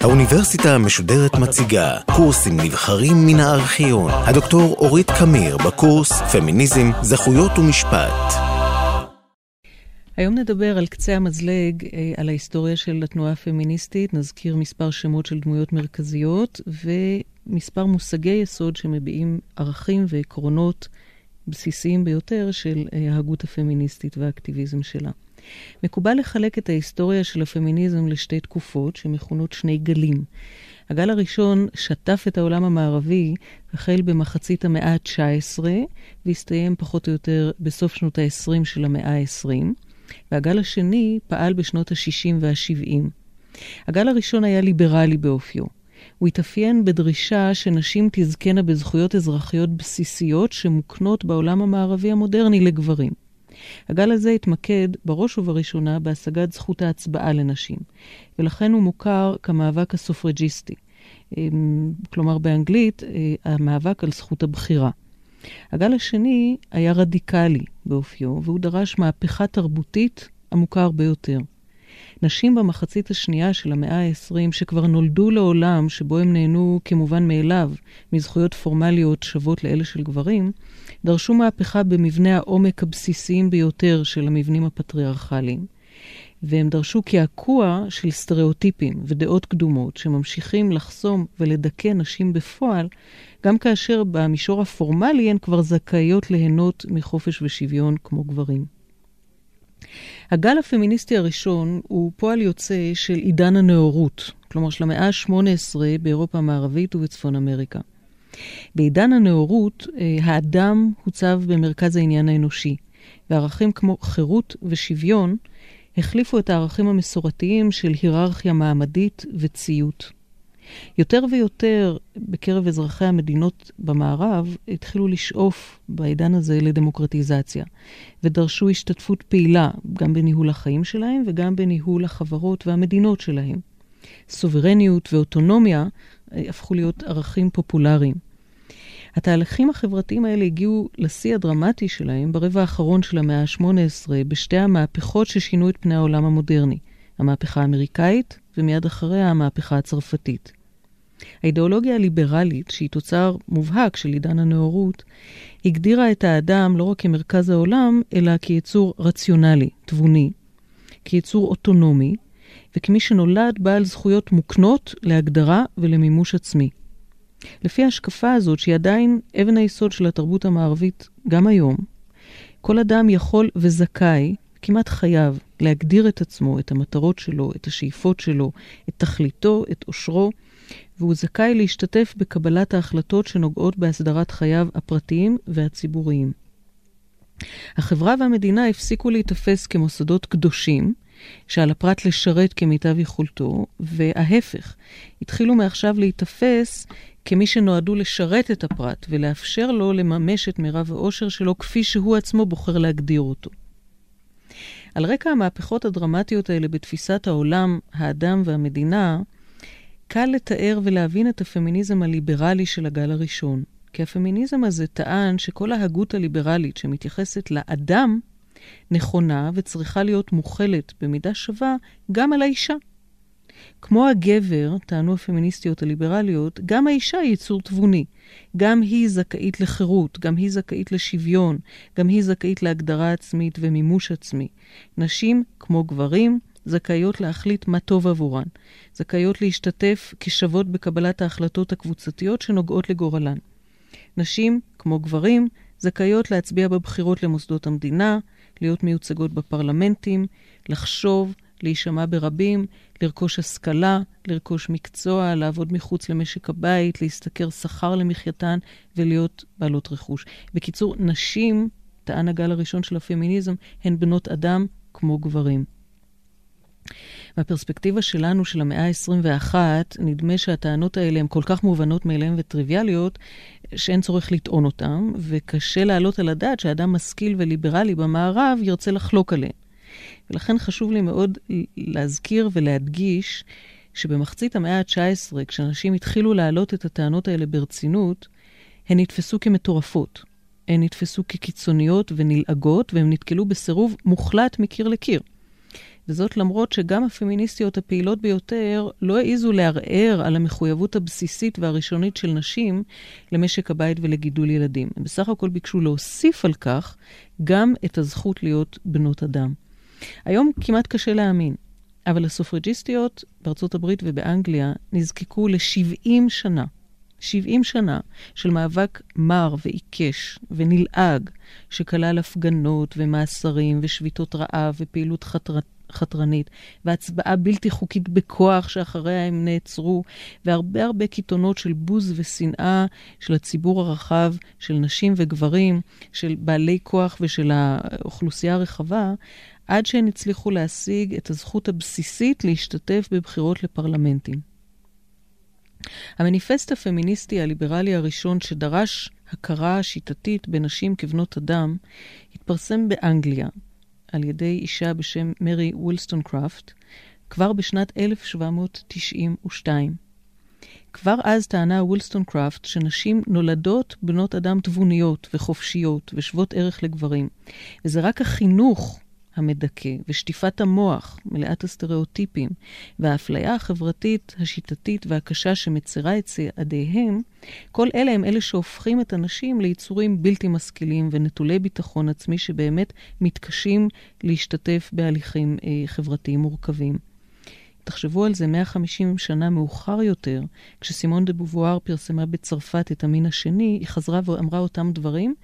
האוניברסיטה המשודרת מציגה קורסים נבחרים מן הארכיון. הדוקטור אורית קמיר בקורס פמיניזם, זכויות ומשפט. היום נדבר על קצה המזלג, אה, על ההיסטוריה של התנועה הפמיניסטית, נזכיר מספר שמות של דמויות מרכזיות ומספר מושגי יסוד שמביעים ערכים ועקרונות בסיסיים ביותר של אה, ההגות הפמיניסטית והאקטיביזם שלה. מקובל לחלק את ההיסטוריה של הפמיניזם לשתי תקופות שמכונות שני גלים. הגל הראשון שטף את העולם המערבי החל במחצית המאה ה-19 והסתיים פחות או יותר בסוף שנות ה-20 של המאה ה-20, והגל השני פעל בשנות ה-60 וה-70. הגל הראשון היה ליברלי באופיו. הוא התאפיין בדרישה שנשים תזכנה בזכויות אזרחיות בסיסיות שמוקנות בעולם המערבי המודרני לגברים. הגל הזה התמקד בראש ובראשונה בהשגת זכות ההצבעה לנשים, ולכן הוא מוכר כמאבק הסופרג'יסטי. אמ, כלומר, באנגלית, אה, המאבק על זכות הבחירה. הגל השני היה רדיקלי באופיו, והוא דרש מהפכה תרבותית עמוקה הרבה יותר. נשים במחצית השנייה של המאה ה-20, שכבר נולדו לעולם שבו הם נהנו כמובן מאליו מזכויות פורמליות שוות לאלה של גברים, דרשו מהפכה במבנה העומק הבסיסיים ביותר של המבנים הפטריארכליים. והם דרשו קעקוע של סטריאוטיפים ודעות קדומות שממשיכים לחסום ולדכא נשים בפועל, גם כאשר במישור הפורמלי הן כבר זכאיות ליהנות מחופש ושוויון כמו גברים. הגל הפמיניסטי הראשון הוא פועל יוצא של עידן הנאורות, כלומר של המאה ה-18 באירופה המערבית ובצפון אמריקה. בעידן הנאורות, אה, האדם הוצב במרכז העניין האנושי, וערכים כמו חירות ושוויון החליפו את הערכים המסורתיים של היררכיה מעמדית וציות. יותר ויותר בקרב אזרחי המדינות במערב התחילו לשאוף בעידן הזה לדמוקרטיזציה, ודרשו השתתפות פעילה גם בניהול החיים שלהם וגם בניהול החברות והמדינות שלהם. סוברניות ואוטונומיה אה, הפכו להיות ערכים פופולריים. התהליכים החברתיים האלה הגיעו לשיא הדרמטי שלהם ברבע האחרון של המאה ה-18 בשתי המהפכות ששינו את פני העולם המודרני, המהפכה האמריקאית ומיד אחריה המהפכה הצרפתית. האידיאולוגיה הליברלית, שהיא תוצר מובהק של עידן הנאורות, הגדירה את האדם לא רק כמרכז העולם, אלא כיצור רציונלי, תבוני, כיצור אוטונומי, וכמי שנולד בעל זכויות מוקנות להגדרה ולמימוש עצמי. לפי ההשקפה הזאת, שהיא עדיין אבן היסוד של התרבות המערבית גם היום, כל אדם יכול וזכאי, כמעט חייב, להגדיר את עצמו, את המטרות שלו, את השאיפות שלו, את תכליתו, את עושרו, והוא זכאי להשתתף בקבלת ההחלטות שנוגעות בהסדרת חייו הפרטיים והציבוריים. החברה והמדינה הפסיקו להיתפס כמוסדות קדושים, שעל הפרט לשרת כמיטב יכולתו, וההפך, התחילו מעכשיו להיתפס כמי שנועדו לשרת את הפרט ולאפשר לו לממש את מירב העושר שלו כפי שהוא עצמו בוחר להגדיר אותו. על רקע המהפכות הדרמטיות האלה בתפיסת העולם, האדם והמדינה, קל לתאר ולהבין את הפמיניזם הליברלי של הגל הראשון. כי הפמיניזם הזה טען שכל ההגות הליברלית שמתייחסת לאדם נכונה וצריכה להיות מוכלת במידה שווה גם על האישה. כמו הגבר, טענו הפמיניסטיות הליברליות, גם האישה היא יצור תבוני. גם היא זכאית לחירות, גם היא זכאית לשוויון, גם היא זכאית להגדרה עצמית ומימוש עצמי. נשים, כמו גברים, זכאיות להחליט מה טוב עבורן. זכאיות להשתתף כשוות בקבלת ההחלטות הקבוצתיות שנוגעות לגורלן. נשים, כמו גברים, זכאיות להצביע בבחירות למוסדות המדינה, להיות מיוצגות בפרלמנטים, לחשוב, להישמע ברבים, לרכוש השכלה, לרכוש מקצוע, לעבוד מחוץ למשק הבית, להשתכר שכר למחייתן ולהיות בעלות רכוש. בקיצור, נשים, טען הגל הראשון של הפמיניזם, הן בנות אדם כמו גברים. מהפרספקטיבה שלנו, של המאה ה-21, נדמה שהטענות האלה הן כל כך מובנות מאליהן וטריוויאליות, שאין צורך לטעון אותן, וקשה להעלות על הדעת שאדם משכיל וליברלי במערב ירצה לחלוק עליהן. ולכן חשוב לי מאוד להזכיר ולהדגיש שבמחצית המאה ה-19, כשאנשים התחילו להעלות את הטענות האלה ברצינות, הן נתפסו כמטורפות. הן נתפסו כקיצוניות ונלעגות, והן נתקלו בסירוב מוחלט מקיר לקיר. וזאת למרות שגם הפמיניסטיות הפעילות ביותר לא העזו לערער על המחויבות הבסיסית והראשונית של נשים למשק הבית ולגידול ילדים. הם בסך הכל ביקשו להוסיף על כך גם את הזכות להיות בנות אדם. היום כמעט קשה להאמין, אבל הסופרג'יסטיות בארצות הברית ובאנגליה נזקקו ל-70 שנה 70 שנה של מאבק מר ועיקש ונלעג, שכלל הפגנות ומאסרים ושביתות רעב ופעילות חתר... חתרנית, והצבעה בלתי חוקית בכוח שאחריה הם נעצרו, והרבה הרבה קיתונות של בוז ושנאה של הציבור הרחב, של נשים וגברים, של בעלי כוח ושל האוכלוסייה הרחבה, עד שהן הצליחו להשיג את הזכות הבסיסית להשתתף בבחירות לפרלמנטים. המניפסט הפמיניסטי הליברלי הראשון שדרש הכרה שיטתית בנשים כבנות אדם, התפרסם באנגליה על ידי אישה בשם מרי וילסטון קראפט, כבר בשנת 1792. כבר אז טענה וילסטון קראפט שנשים נולדות בנות אדם תבוניות וחופשיות ושוות ערך לגברים, וזה רק החינוך המדכא ושטיפת המוח, מלאת הסטריאוטיפים, והאפליה החברתית, השיטתית והקשה שמצרה את צעדיהם, כל אלה הם אלה שהופכים את הנשים ליצורים בלתי משכילים ונטולי ביטחון עצמי שבאמת מתקשים להשתתף בהליכים אה, חברתיים מורכבים. תחשבו על זה 150 שנה מאוחר יותר, כשסימון דה בובואר פרסמה בצרפת את המין השני, היא חזרה ואמרה אותם דברים,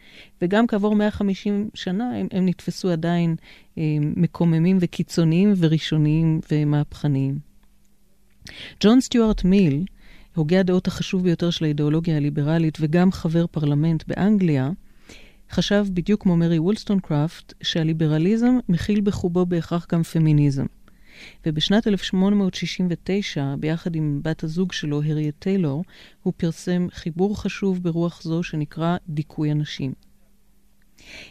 וגם כעבור 150 שנה הם, הם נתפסו עדיין אה, מקוממים וקיצוניים וראשוניים ומהפכניים. ג'ון סטיוארט מיל, הוגה הדעות החשוב ביותר של האידיאולוגיה הליברלית וגם חבר פרלמנט באנגליה, חשב בדיוק כמו מרי וולסטון קראפט, שהליברליזם מכיל בחובו בהכרח גם פמיניזם. ובשנת 1869, ביחד עם בת הזוג שלו, הריאט טיילור, הוא פרסם חיבור חשוב ברוח זו שנקרא דיכוי הנשים.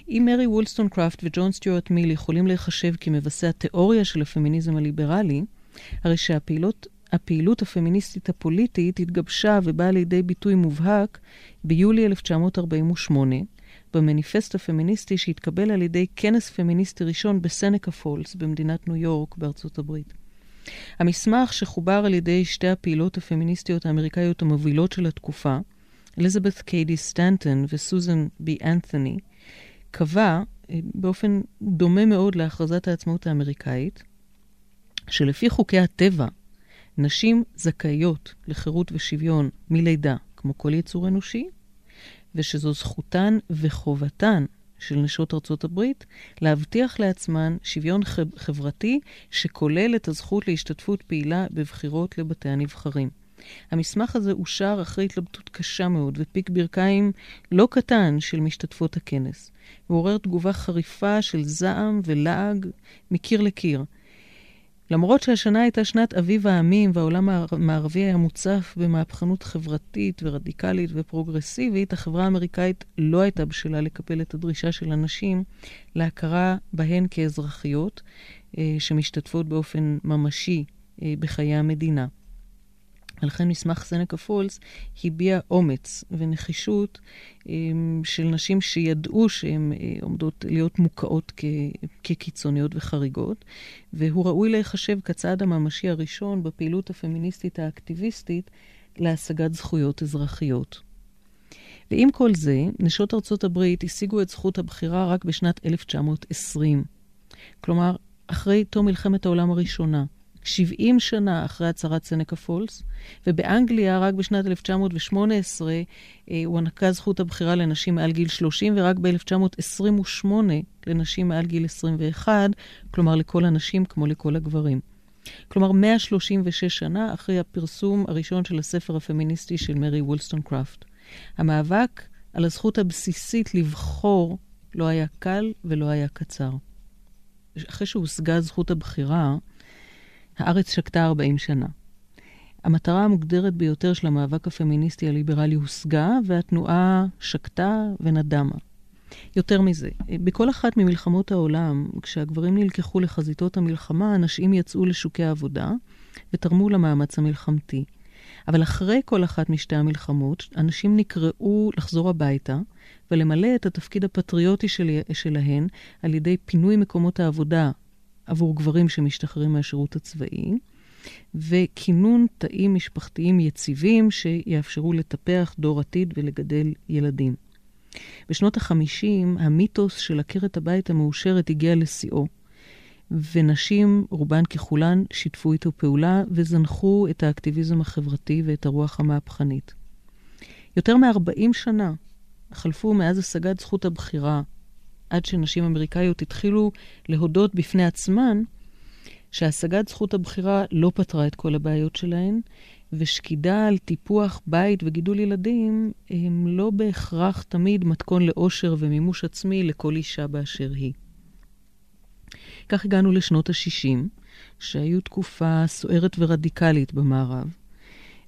אם מרי וולסטון קראפט וג'ון סטיוארט מיל יכולים להיחשב כמבשי התיאוריה של הפמיניזם הליברלי, הרי שהפעילות הפעילות הפמיניסטית הפוליטית התגבשה ובאה לידי ביטוי מובהק ביולי 1948, במניפסט הפמיניסטי שהתקבל על ידי כנס פמיניסטי ראשון בסנקה פולס במדינת ניו יורק בארצות הברית. המסמך שחובר על ידי שתי הפעילות הפמיניסטיות האמריקאיות המובילות של התקופה, אליזבת קיידי סטנטון וסוזן בי אנת'וני, קבע אה, באופן דומה מאוד להכרזת העצמאות האמריקאית, שלפי חוקי הטבע, נשים זכאיות לחירות ושוויון מלידה, כמו כל יצור אנושי, ושזו זכותן וחובתן של נשות ארצות הברית להבטיח לעצמן שוויון חברתי שכולל את הזכות להשתתפות פעילה בבחירות לבתי הנבחרים. המסמך הזה אושר אחרי התלבטות קשה מאוד ופיק ברכיים לא קטן של משתתפות הכנס, ועורר תגובה חריפה של זעם ולעג מקיר לקיר. למרות שהשנה הייתה שנת אביב העמים והעולם המערבי היה מוצף במהפכנות חברתית ורדיקלית ופרוגרסיבית, החברה האמריקאית לא הייתה בשלה לקבל את הדרישה של הנשים להכרה בהן כאזרחיות אה, שמשתתפות באופן ממשי אה, בחיי המדינה. ולכן מסמך סנקה פולס הביע אומץ ונחישות אמ, של נשים שידעו שהן אה, עומדות להיות מוקעות כקיצוניות וחריגות, והוא ראוי להיחשב כצעד הממשי הראשון בפעילות הפמיניסטית האקטיביסטית להשגת זכויות אזרחיות. ועם כל זה, נשות ארצות הברית השיגו את זכות הבחירה רק בשנת 1920. כלומר, אחרי תום מלחמת העולם הראשונה. 70 שנה אחרי הצהרת סנקה פולס, ובאנגליה רק בשנת 1918 אה, הוענקה זכות הבחירה לנשים מעל גיל 30, ורק ב-1928 לנשים מעל גיל 21, כלומר לכל הנשים כמו לכל הגברים. כלומר, 136 שנה אחרי הפרסום הראשון של הספר הפמיניסטי של מרי וולסטון קראפט. המאבק על הזכות הבסיסית לבחור לא היה קל ולא היה קצר. אחרי שהושגה זכות הבחירה, הארץ שקטה 40 שנה. המטרה המוגדרת ביותר של המאבק הפמיניסטי הליברלי הושגה, והתנועה שקטה ונדמה. יותר מזה, בכל אחת ממלחמות העולם, כשהגברים נלקחו לחזיתות המלחמה, הנשים יצאו לשוקי העבודה ותרמו למאמץ המלחמתי. אבל אחרי כל אחת משתי המלחמות, אנשים נקראו לחזור הביתה ולמלא את התפקיד הפטריוטי של, שלהן על ידי פינוי מקומות העבודה עבור גברים שמשתחררים מהשירות הצבאי, וכינון תאים משפחתיים יציבים שיאפשרו לטפח דור עתיד ולגדל ילדים. בשנות ה-50 המיתוס של עקרת הבית המאושרת הגיע לשיאו, ונשים, רובן ככולן, שיתפו איתו פעולה וזנחו את האקטיביזם החברתי ואת הרוח המהפכנית. יותר מ-40 שנה חלפו מאז השגת זכות הבחירה, עד שנשים אמריקאיות התחילו להודות בפני עצמן שהשגת זכות הבחירה לא פתרה את כל הבעיות שלהן, ושקידה על טיפוח בית וגידול ילדים הם לא בהכרח תמיד מתכון לאושר ומימוש עצמי לכל אישה באשר היא. כך הגענו לשנות ה-60, שהיו תקופה סוערת ורדיקלית במערב,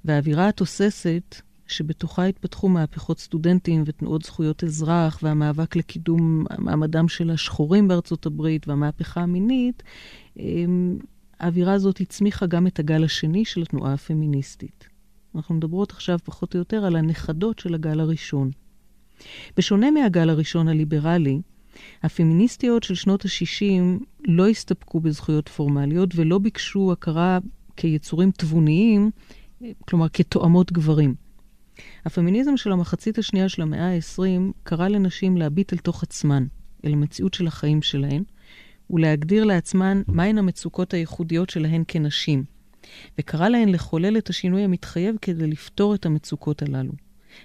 והאווירה התוססת שבתוכה התפתחו מהפכות סטודנטים ותנועות זכויות אזרח והמאבק לקידום מעמדם של השחורים בארצות הברית והמהפכה המינית, אמ, האווירה הזאת הצמיחה גם את הגל השני של התנועה הפמיניסטית. אנחנו מדברות עכשיו פחות או יותר על הנכדות של הגל הראשון. בשונה מהגל הראשון הליברלי, הפמיניסטיות של שנות ה-60 לא הסתפקו בזכויות פורמליות ולא ביקשו הכרה כיצורים תבוניים, כלומר כתואמות גברים. הפמיניזם של המחצית השנייה של המאה ה-20 קרא לנשים להביט אל תוך עצמן, אל המציאות של החיים שלהן, ולהגדיר לעצמן מהן המצוקות הייחודיות שלהן כנשים, וקרא להן לחולל את השינוי המתחייב כדי לפתור את המצוקות הללו.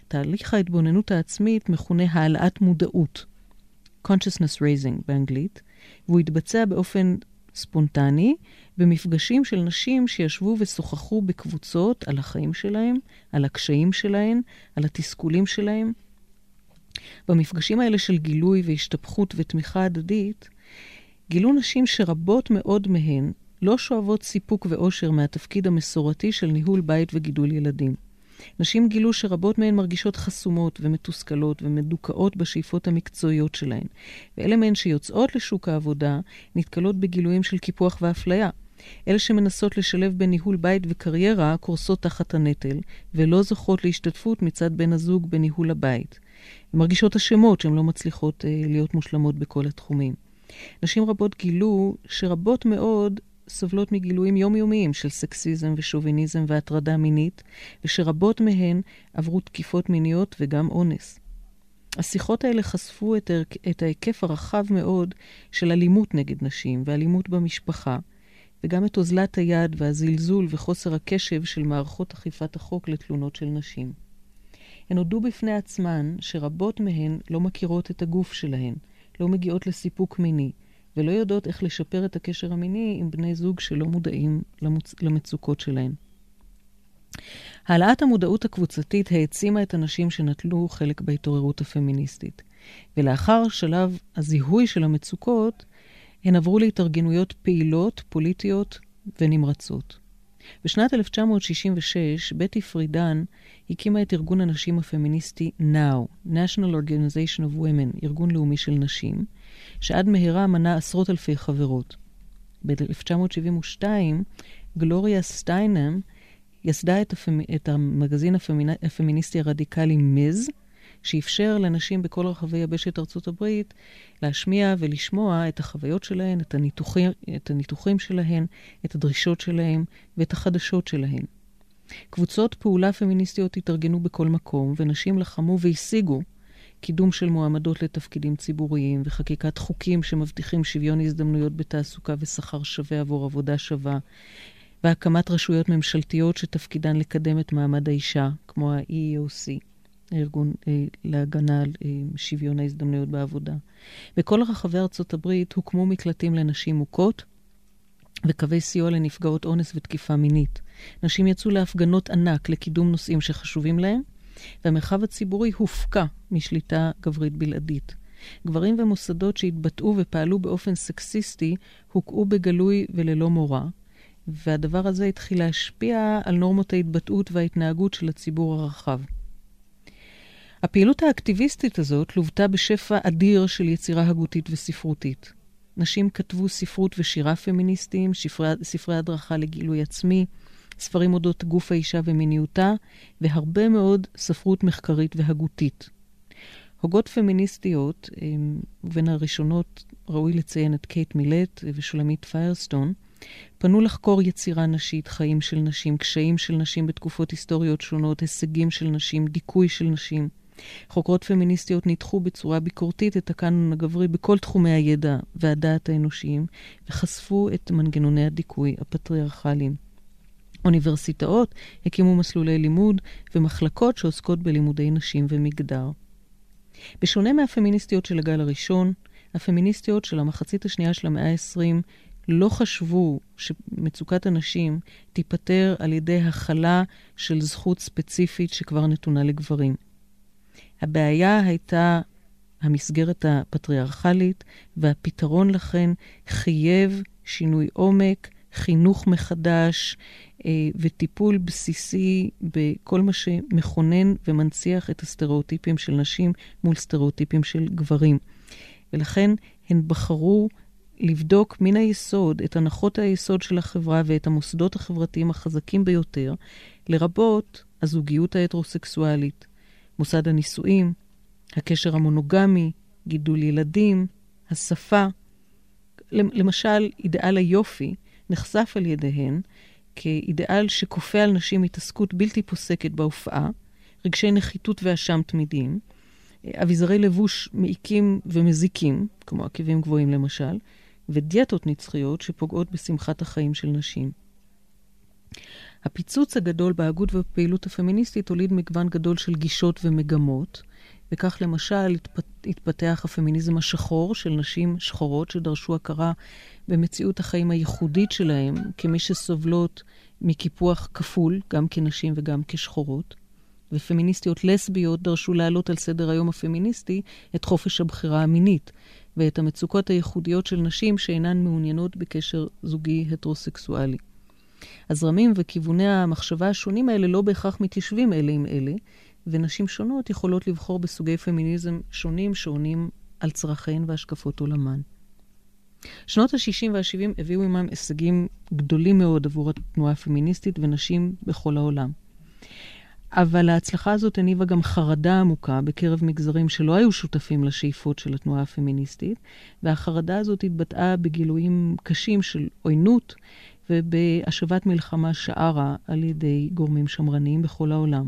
תהליך ההתבוננות העצמית מכונה העלאת מודעות, consciousness raising באנגלית, והוא התבצע באופן ספונטני במפגשים של נשים שישבו ושוחחו בקבוצות על החיים שלהם, על הקשיים שלהם, על התסכולים שלהם. במפגשים האלה של גילוי והשתפכות ותמיכה הדדית, גילו נשים שרבות מאוד מהן לא שואבות סיפוק ואושר מהתפקיד המסורתי של ניהול בית וגידול ילדים. נשים גילו שרבות מהן מרגישות חסומות ומתוסכלות ומדוכאות בשאיפות המקצועיות שלהן, ואלה מהן שיוצאות לשוק העבודה נתקלות בגילויים של קיפוח ואפליה. אלה שמנסות לשלב בין ניהול בית וקריירה קורסות תחת הנטל, ולא זוכות להשתתפות מצד בן הזוג בניהול הבית. הן מרגישות אשמות שהן לא מצליחות אה, להיות מושלמות בכל התחומים. נשים רבות גילו שרבות מאוד סובלות מגילויים יומיומיים של סקסיזם ושוביניזם והטרדה מינית, ושרבות מהן עברו תקיפות מיניות וגם אונס. השיחות האלה חשפו את, את ההיקף הרחב מאוד של אלימות נגד נשים ואלימות במשפחה, וגם את אוזלת היד והזלזול וחוסר הקשב של מערכות אכיפת החוק לתלונות של נשים. הן הודו בפני עצמן שרבות מהן לא מכירות את הגוף שלהן, לא מגיעות לסיפוק מיני, ולא יודעות איך לשפר את הקשר המיני עם בני זוג שלא מודעים למצ... למצוקות שלהם. העלאת המודעות הקבוצתית העצימה את הנשים שנטלו חלק בהתעוררות הפמיניסטית, ולאחר שלב הזיהוי של המצוקות, הן עברו להתארגנויות פעילות, פוליטיות ונמרצות. בשנת 1966, בטי פרידן הקימה את ארגון הנשים הפמיניסטי NOW, National Organization of Women, ארגון לאומי של נשים, שעד מהרה מנה עשרות אלפי חברות. ב-1972, גלוריה סטיינם יסדה את, הפמ... את המגזין הפמינ... הפמיניסטי הרדיקלי מז, שאפשר לנשים בכל רחבי יבשת ארצות הברית להשמיע ולשמוע את החוויות שלהן, את הניתוחים, את הניתוחים שלהן, את הדרישות שלהן ואת החדשות שלהן. קבוצות פעולה פמיניסטיות התארגנו בכל מקום, ונשים לחמו והשיגו קידום של מועמדות לתפקידים ציבוריים וחקיקת חוקים שמבטיחים שוויון הזדמנויות בתעסוקה ושכר שווה עבור עבודה שווה, והקמת רשויות ממשלתיות שתפקידן לקדם את מעמד האישה, כמו ה-EEOC, הארגון אה, להגנה על אה, שוויון ההזדמנויות בעבודה. בכל רחבי ארצות הברית הוקמו מקלטים לנשים מוכות וקווי סיוע לנפגעות אונס ותקיפה מינית. נשים יצאו להפגנות ענק לקידום נושאים שחשובים להם, והמרחב הציבורי הופקע משליטה גברית בלעדית. גברים ומוסדות שהתבטאו ופעלו באופן סקסיסטי הוקעו בגלוי וללא מורא, והדבר הזה התחיל להשפיע על נורמות ההתבטאות וההתנהגות של הציבור הרחב. הפעילות האקטיביסטית הזאת לוותה בשפע אדיר של יצירה הגותית וספרותית. נשים כתבו ספרות ושירה פמיניסטיים, ספרי, ספרי הדרכה לגילוי עצמי, ספרים אודות גוף האישה ומיניותה, והרבה מאוד ספרות מחקרית והגותית. הוגות פמיניסטיות, ובין הראשונות ראוי לציין את קייט מילט ושולמית פיירסטון, פנו לחקור יצירה נשית, חיים של נשים, קשיים של נשים בתקופות היסטוריות שונות, הישגים של נשים, דיכוי של נשים. חוקרות פמיניסטיות ניתחו בצורה ביקורתית את הקאנון הגברי בכל תחומי הידע והדעת האנושיים, וחשפו את מנגנוני הדיכוי הפטריארכליים. אוניברסיטאות הקימו מסלולי לימוד ומחלקות שעוסקות בלימודי נשים ומגדר. בשונה מהפמיניסטיות של הגל הראשון, הפמיניסטיות של המחצית השנייה של המאה ה-20 לא חשבו שמצוקת הנשים תיפתר על ידי הכלה של זכות ספציפית שכבר נתונה לגברים. הבעיה הייתה המסגרת הפטריארכלית, והפתרון לכן חייב שינוי עומק, חינוך מחדש אה, וטיפול בסיסי בכל מה שמכונן ומנציח את הסטריאוטיפים של נשים מול סטריאוטיפים של גברים. ולכן הן בחרו לבדוק מן היסוד את הנחות היסוד של החברה ואת המוסדות החברתיים החזקים ביותר, לרבות הזוגיות ההטרוסקסואלית, מוסד הנישואים, הקשר המונוגמי, גידול ילדים, השפה. למשל, אידאל היופי נחשף על ידיהן כאידאל שכופה על נשים התעסקות בלתי פוסקת בהופעה, רגשי נחיתות ואשם תמידיים, אביזרי לבוש מעיקים ומזיקים, כמו עקבים גבוהים למשל, ודיאטות נצחיות שפוגעות בשמחת החיים של נשים. הפיצוץ הגדול בהגות ובפעילות הפמיניסטית הוליד מגוון גדול של גישות ומגמות, וכך למשל התפתח הפמיניזם השחור של נשים שחורות שדרשו הכרה במציאות החיים הייחודית שלהם כמי שסובלות מקיפוח כפול, גם כנשים וגם כשחורות. ופמיניסטיות לסביות דרשו להעלות על סדר היום הפמיניסטי את חופש הבחירה המינית ואת המצוקות הייחודיות של נשים שאינן מעוניינות בקשר זוגי הטרוסקסואלי. הזרמים וכיווני המחשבה השונים האלה לא בהכרח מתיישבים אלה עם אלה, ונשים שונות יכולות לבחור בסוגי פמיניזם שונים שעונים על צרכיהן והשקפות עולמן. שנות ה-60 וה-70 הביאו עמם הישגים גדולים מאוד עבור התנועה הפמיניסטית ונשים בכל העולם. אבל ההצלחה הזאת הניבה גם חרדה עמוקה בקרב מגזרים שלא היו שותפים לשאיפות של התנועה הפמיניסטית, והחרדה הזאת התבטאה בגילויים קשים של עוינות ובהשבת מלחמה שערה על ידי גורמים שמרניים בכל העולם.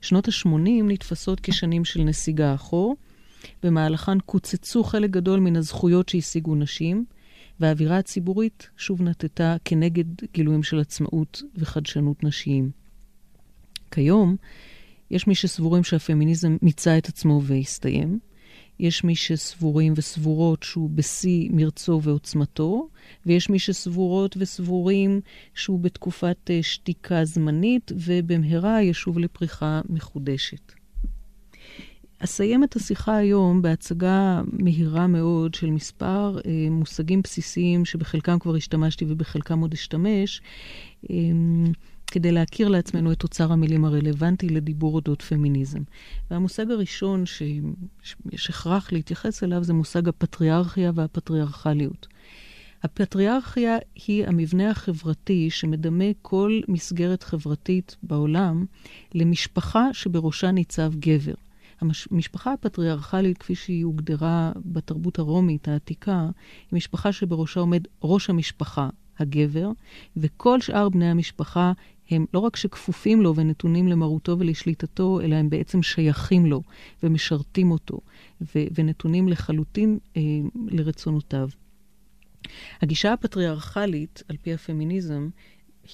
שנות ה-80 נתפסות כשנים של נסיגה אחור, במהלכן קוצצו חלק גדול מן הזכויות שהשיגו נשים, והאווירה הציבורית שוב נטטה כנגד גילויים של עצמאות וחדשנות נשיים. כיום, יש מי שסבורים שהפמיניזם מיצה את עצמו והסתיים. יש מי שסבורים וסבורות שהוא בשיא מרצו ועוצמתו, ויש מי שסבורות וסבורים שהוא בתקופת אה, שתיקה זמנית, ובמהרה ישוב לפריחה מחודשת. אסיים את השיחה היום בהצגה מהירה מאוד של מספר אה, מושגים בסיסיים שבחלקם כבר השתמשתי ובחלקם עוד אשתמש, אה, כדי להכיר לעצמנו את אוצר המילים הרלוונטי לדיבור אודות פמיניזם. והמושג הראשון שיש הכרח להתייחס אליו זה מושג הפטריארכיה והפטריארכליות. הפטריארכיה היא המבנה החברתי שמדמה כל מסגרת חברתית בעולם למשפחה שבראשה ניצב גבר. המשפחה הפטריארכלית, כפי שהיא הוגדרה בתרבות הרומית העתיקה, היא משפחה שבראשה עומד ראש המשפחה, הגבר, וכל שאר בני המשפחה הם לא רק שכפופים לו ונתונים למרותו ולשליטתו, אלא הם בעצם שייכים לו ומשרתים אותו, ו- ונתונים לחלוטין אה, לרצונותיו. הגישה הפטריארכלית, על פי הפמיניזם,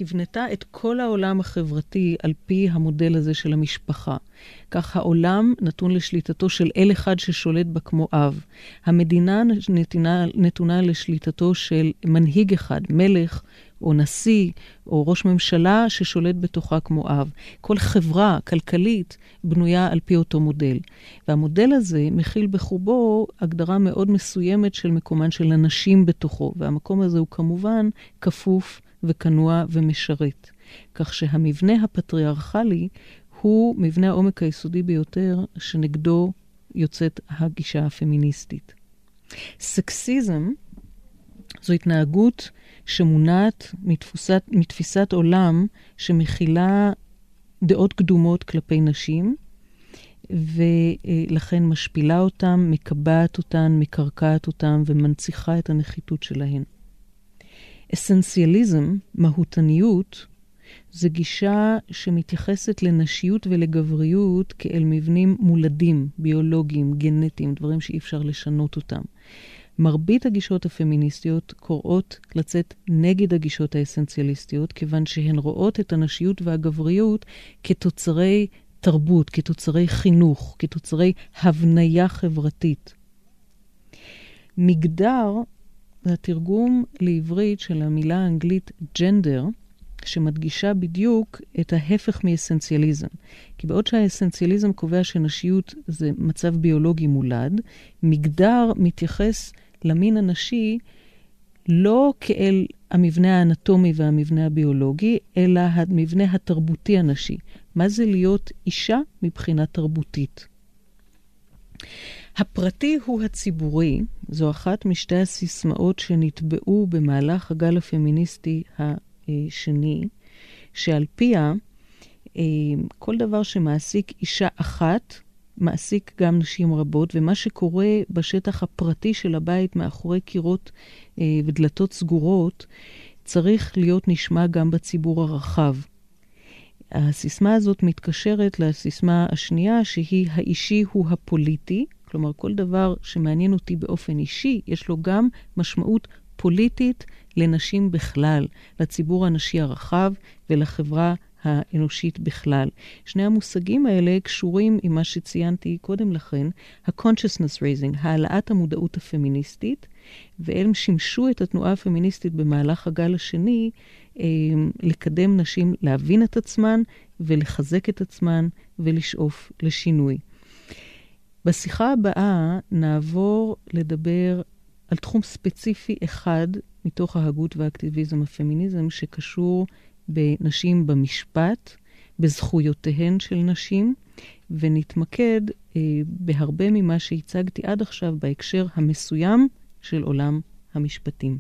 הבנתה את כל העולם החברתי על פי המודל הזה של המשפחה. כך העולם נתון לשליטתו של אל אחד ששולט בה כמו אב. המדינה נתונה, נתונה לשליטתו של מנהיג אחד, מלך או נשיא או ראש ממשלה ששולט בתוכה כמו אב. כל חברה כלכלית בנויה על פי אותו מודל. והמודל הזה מכיל בחובו הגדרה מאוד מסוימת של מקומן של הנשים בתוכו, והמקום הזה הוא כמובן כפוף וכנוע ומשרת. כך שהמבנה הפטריארכלי הוא מבנה העומק היסודי ביותר שנגדו יוצאת הגישה הפמיניסטית. סקסיזם זו התנהגות שמונעת מתפוסת, מתפיסת עולם שמכילה דעות קדומות כלפי נשים, ולכן משפילה אותם, מקבעת אותן, מקרקעת אותן ומנציחה את הנחיתות שלהן. אסנציאליזם, מהותניות, זה גישה שמתייחסת לנשיות ולגבריות כאל מבנים מולדים, ביולוגיים, גנטיים, דברים שאי אפשר לשנות אותם. מרבית הגישות הפמיניסטיות קוראות לצאת נגד הגישות האסנציאליסטיות, כיוון שהן רואות את הנשיות והגבריות כתוצרי תרבות, כתוצרי חינוך, כתוצרי הבניה חברתית. מגדר זה התרגום לעברית של המילה האנגלית ג'נדר, שמדגישה בדיוק את ההפך מאסנציאליזם. כי בעוד שהאסנציאליזם קובע שנשיות זה מצב ביולוגי מולד, מגדר מתייחס למין הנשי לא כאל המבנה האנטומי והמבנה הביולוגי, אלא המבנה התרבותי הנשי. מה זה להיות אישה מבחינה תרבותית? הפרטי הוא הציבורי, זו אחת משתי הסיסמאות שנטבעו במהלך הגל הפמיניסטי השני, שעל פיה אה, כל דבר שמעסיק אישה אחת, מעסיק גם נשים רבות, ומה שקורה בשטח הפרטי של הבית מאחורי קירות אה, ודלתות סגורות, צריך להיות נשמע גם בציבור הרחב. הסיסמה הזאת מתקשרת לסיסמה השנייה, שהיא האישי הוא הפוליטי, כלומר כל דבר שמעניין אותי באופן אישי, יש לו גם משמעות פוליטית לנשים בכלל, לציבור הנשי הרחב ולחברה האנושית בכלל. שני המושגים האלה קשורים עם מה שציינתי קודם לכן, ה-consciousness raising, העלאת המודעות הפמיניסטית, והם שימשו את התנועה הפמיניסטית במהלך הגל השני אה, לקדם נשים להבין את עצמן ולחזק את עצמן ולשאוף לשינוי. בשיחה הבאה נעבור לדבר על תחום ספציפי אחד מתוך ההגות והאקטיביזם הפמיניזם שקשור בנשים במשפט, בזכויותיהן של נשים, ונתמקד אה, בהרבה ממה שהצגתי עד עכשיו בהקשר המסוים של עולם המשפטים.